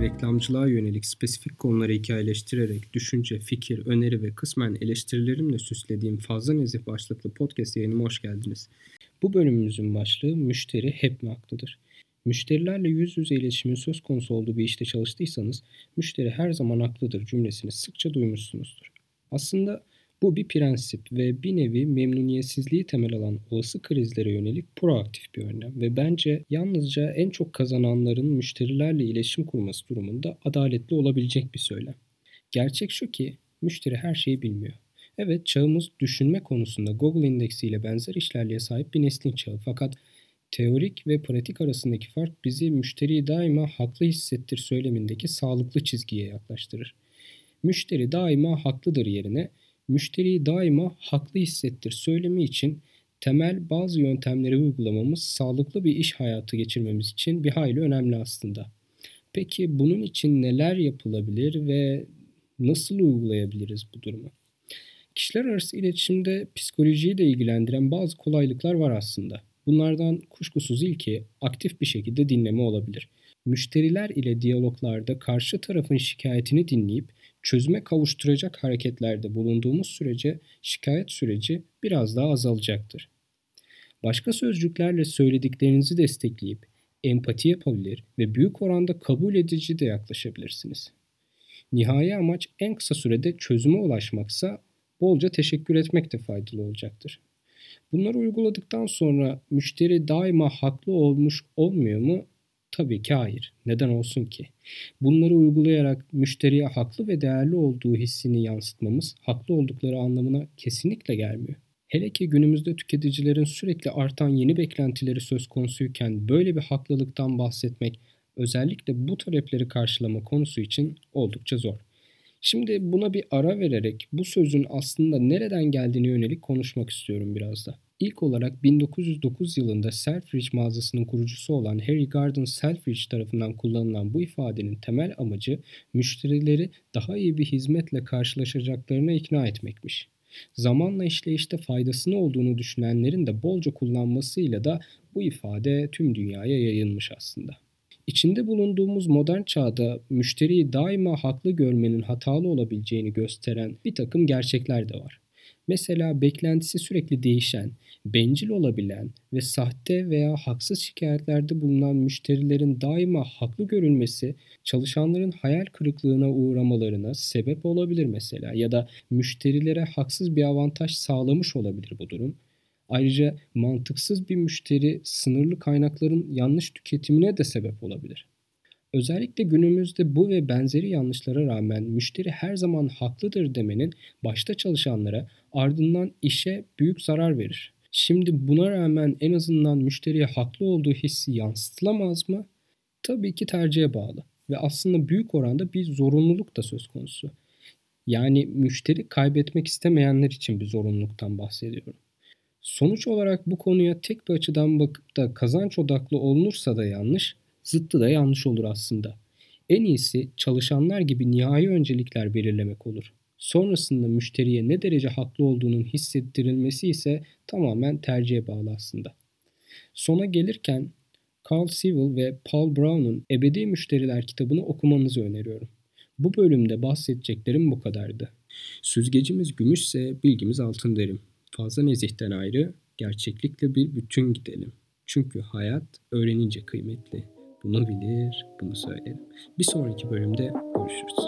reklamcılığa yönelik spesifik konuları hikayeleştirerek düşünce, fikir, öneri ve kısmen eleştirilerimle süslediğim Fazla Nezih başlıklı podcast yayınıma hoş geldiniz. Bu bölümümüzün başlığı müşteri hep mi haklıdır? Müşterilerle yüz yüze iletişimin söz konusu olduğu bir işte çalıştıysanız müşteri her zaman haklıdır cümlesini sıkça duymuşsunuzdur. Aslında bu bir prensip ve bir nevi memnuniyetsizliği temel alan olası krizlere yönelik proaktif bir önlem ve bence yalnızca en çok kazananların müşterilerle iletişim kurması durumunda adaletli olabilecek bir söylem. Gerçek şu ki müşteri her şeyi bilmiyor. Evet çağımız düşünme konusunda Google indeksiyle benzer işlerliğe sahip bir neslin çağı fakat teorik ve pratik arasındaki fark bizi müşteriyi daima haklı hissettir söylemindeki sağlıklı çizgiye yaklaştırır. Müşteri daima haklıdır yerine müşteriyi daima haklı hissettir söylemi için temel bazı yöntemleri uygulamamız sağlıklı bir iş hayatı geçirmemiz için bir hayli önemli aslında. Peki bunun için neler yapılabilir ve nasıl uygulayabiliriz bu durumu? Kişiler arası iletişimde psikolojiyi de ilgilendiren bazı kolaylıklar var aslında. Bunlardan kuşkusuz ilki aktif bir şekilde dinleme olabilir. Müşteriler ile diyaloglarda karşı tarafın şikayetini dinleyip çözüme kavuşturacak hareketlerde bulunduğumuz sürece şikayet süreci biraz daha azalacaktır. Başka sözcüklerle söylediklerinizi destekleyip empati yapabilir ve büyük oranda kabul edici de yaklaşabilirsiniz. Nihai amaç en kısa sürede çözüme ulaşmaksa bolca teşekkür etmek de faydalı olacaktır. Bunları uyguladıktan sonra müşteri daima haklı olmuş olmuyor mu? Tabii ki hayır. Neden olsun ki? Bunları uygulayarak müşteriye haklı ve değerli olduğu hissini yansıtmamız haklı oldukları anlamına kesinlikle gelmiyor. Hele ki günümüzde tüketicilerin sürekli artan yeni beklentileri söz konusuyken böyle bir haklılıktan bahsetmek özellikle bu talepleri karşılama konusu için oldukça zor. Şimdi buna bir ara vererek bu sözün aslında nereden geldiğine yönelik konuşmak istiyorum biraz da. İlk olarak 1909 yılında Selfridge mağazasının kurucusu olan Harry Gardner Selfridge tarafından kullanılan bu ifadenin temel amacı müşterileri daha iyi bir hizmetle karşılaşacaklarına ikna etmekmiş. Zamanla işleyişte faydasını olduğunu düşünenlerin de bolca kullanmasıyla da bu ifade tüm dünyaya yayılmış aslında. İçinde bulunduğumuz modern çağda müşteriyi daima haklı görmenin hatalı olabileceğini gösteren bir takım gerçekler de var. Mesela beklentisi sürekli değişen, bencil olabilen ve sahte veya haksız şikayetlerde bulunan müşterilerin daima haklı görülmesi çalışanların hayal kırıklığına uğramalarına sebep olabilir mesela ya da müşterilere haksız bir avantaj sağlamış olabilir bu durum. Ayrıca mantıksız bir müşteri sınırlı kaynakların yanlış tüketimine de sebep olabilir. Özellikle günümüzde bu ve benzeri yanlışlara rağmen müşteri her zaman haklıdır demenin başta çalışanlara ardından işe büyük zarar verir. Şimdi buna rağmen en azından müşteriye haklı olduğu hissi yansıtılamaz mı? Tabii ki tercihe bağlı ve aslında büyük oranda bir zorunluluk da söz konusu. Yani müşteri kaybetmek istemeyenler için bir zorunluluktan bahsediyorum. Sonuç olarak bu konuya tek bir açıdan bakıp da kazanç odaklı olunursa da yanlış, zıttı da yanlış olur aslında. En iyisi çalışanlar gibi nihai öncelikler belirlemek olur. Sonrasında müşteriye ne derece haklı olduğunun hissettirilmesi ise tamamen tercihe bağlı aslında. Sona gelirken Carl Sewell ve Paul Brown'un Ebedi Müşteriler kitabını okumanızı öneriyorum. Bu bölümde bahsedeceklerim bu kadardı. Süzgecimiz gümüşse bilgimiz altın derim. Fazla nezihten ayrı, gerçeklikle bir bütün gidelim. Çünkü hayat öğrenince kıymetli. Bunu bilir, bunu söylerim. Bir sonraki bölümde görüşürüz.